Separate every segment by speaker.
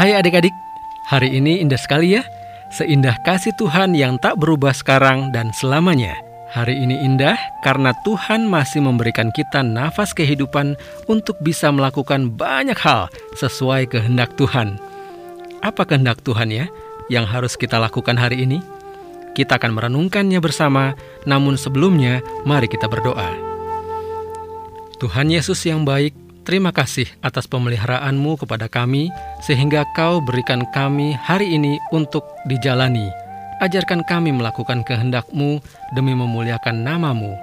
Speaker 1: Hai adik-adik, hari ini indah sekali ya. Seindah kasih Tuhan yang tak berubah sekarang dan selamanya. Hari ini indah karena Tuhan masih memberikan kita nafas kehidupan untuk bisa melakukan banyak hal sesuai kehendak Tuhan. Apa kehendak Tuhan ya yang harus kita lakukan hari ini? Kita akan merenungkannya bersama, namun sebelumnya mari kita berdoa. Tuhan Yesus yang baik, Terima kasih atas pemeliharaanmu kepada kami, sehingga kau berikan kami hari ini untuk dijalani. Ajarkan kami melakukan kehendakmu demi memuliakan namamu.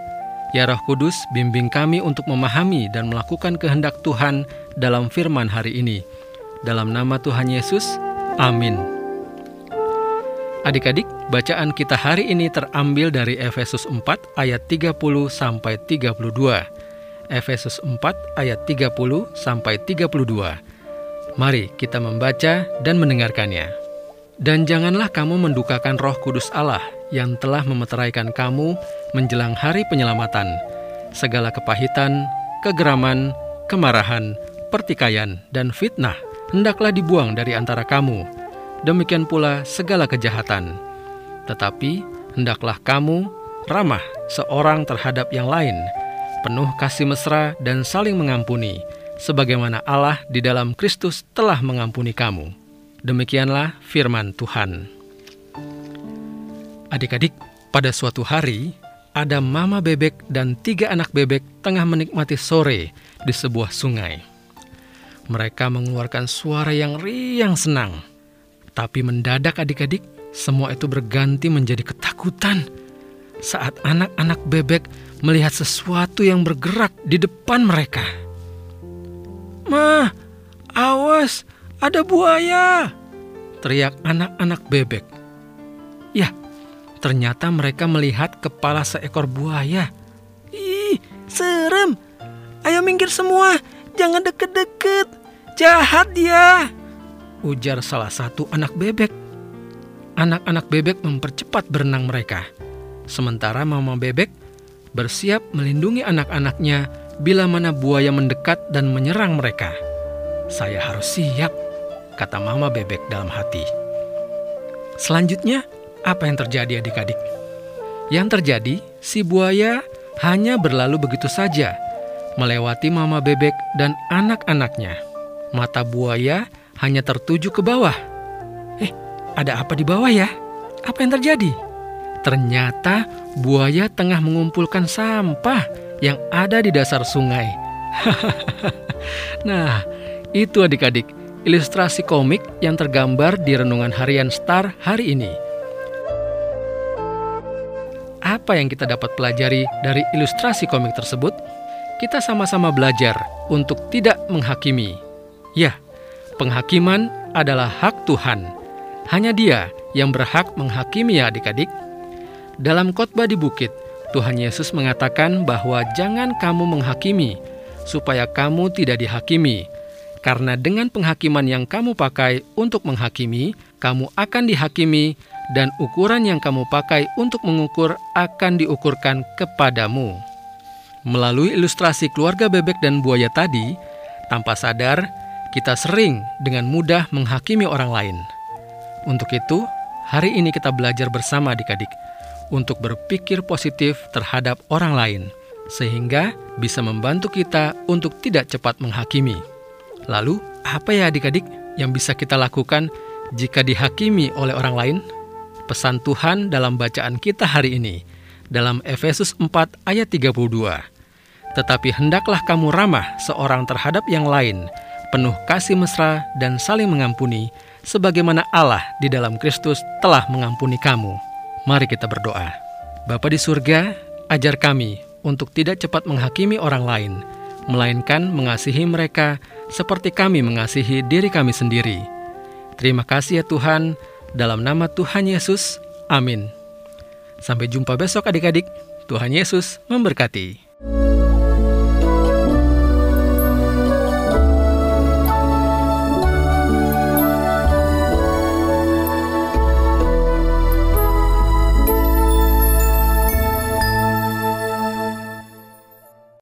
Speaker 1: Ya Roh Kudus, bimbing kami untuk memahami dan melakukan kehendak Tuhan dalam firman hari ini. Dalam nama Tuhan Yesus, amin. Adik-adik, bacaan kita hari ini terambil dari Efesus 4 ayat 30 sampai 32. Efesus 4 ayat 30 sampai 32. Mari kita membaca dan mendengarkannya. Dan janganlah kamu mendukakan Roh Kudus Allah yang telah memeteraikan kamu menjelang hari penyelamatan. Segala kepahitan, kegeraman, kemarahan, pertikaian, dan fitnah hendaklah dibuang dari antara kamu. Demikian pula segala kejahatan. Tetapi hendaklah kamu ramah seorang terhadap yang lain, penuh kasih mesra dan saling mengampuni, sebagaimana Allah di dalam Kristus telah mengampuni kamu. Demikianlah firman Tuhan. Adik-adik, pada suatu hari, ada mama bebek dan tiga anak bebek tengah menikmati sore di sebuah sungai. Mereka mengeluarkan suara yang riang senang. Tapi mendadak adik-adik, semua itu berganti menjadi ketakutan saat anak-anak bebek melihat sesuatu yang bergerak di depan mereka. "Ma, awas, ada buaya!" teriak anak-anak bebek. Ya, ternyata mereka melihat kepala seekor buaya.
Speaker 2: "Ih, serem! Ayo minggir semua, jangan deket-deket. Jahat dia!"
Speaker 1: ujar salah satu anak bebek. Anak-anak bebek mempercepat berenang mereka. Sementara mama bebek bersiap melindungi anak-anaknya bila mana buaya mendekat dan menyerang mereka. Saya harus siap, kata mama bebek dalam hati. Selanjutnya, apa yang terjadi adik-adik? Yang terjadi, si buaya hanya berlalu begitu saja, melewati mama bebek dan anak-anaknya. Mata buaya hanya tertuju ke bawah. Eh, ada apa di bawah ya? Apa yang terjadi? Ternyata buaya tengah mengumpulkan sampah yang ada di dasar sungai. nah, itu adik-adik, ilustrasi komik yang tergambar di renungan harian Star hari ini. Apa yang kita dapat pelajari dari ilustrasi komik tersebut? Kita sama-sama belajar untuk tidak menghakimi. Ya, penghakiman adalah hak Tuhan. Hanya Dia yang berhak menghakimi ya adik-adik. Dalam khotbah di bukit, Tuhan Yesus mengatakan bahwa jangan kamu menghakimi, supaya kamu tidak dihakimi. Karena dengan penghakiman yang kamu pakai untuk menghakimi, kamu akan dihakimi, dan ukuran yang kamu pakai untuk mengukur akan diukurkan kepadamu. Melalui ilustrasi keluarga bebek dan buaya tadi, tanpa sadar kita sering dengan mudah menghakimi orang lain. Untuk itu, hari ini kita belajar bersama adik-adik untuk berpikir positif terhadap orang lain, sehingga bisa membantu kita untuk tidak cepat menghakimi. Lalu, apa ya adik-adik yang bisa kita lakukan jika dihakimi oleh orang lain? Pesan Tuhan dalam bacaan kita hari ini, dalam Efesus 4 ayat 32. Tetapi hendaklah kamu ramah seorang terhadap yang lain, penuh kasih mesra dan saling mengampuni, sebagaimana Allah di dalam Kristus telah mengampuni kamu. Mari kita berdoa. Bapa di surga, ajar kami untuk tidak cepat menghakimi orang lain, melainkan mengasihi mereka seperti kami mengasihi diri kami sendiri. Terima kasih ya Tuhan, dalam nama Tuhan Yesus. Amin. Sampai jumpa besok adik-adik. Tuhan Yesus memberkati.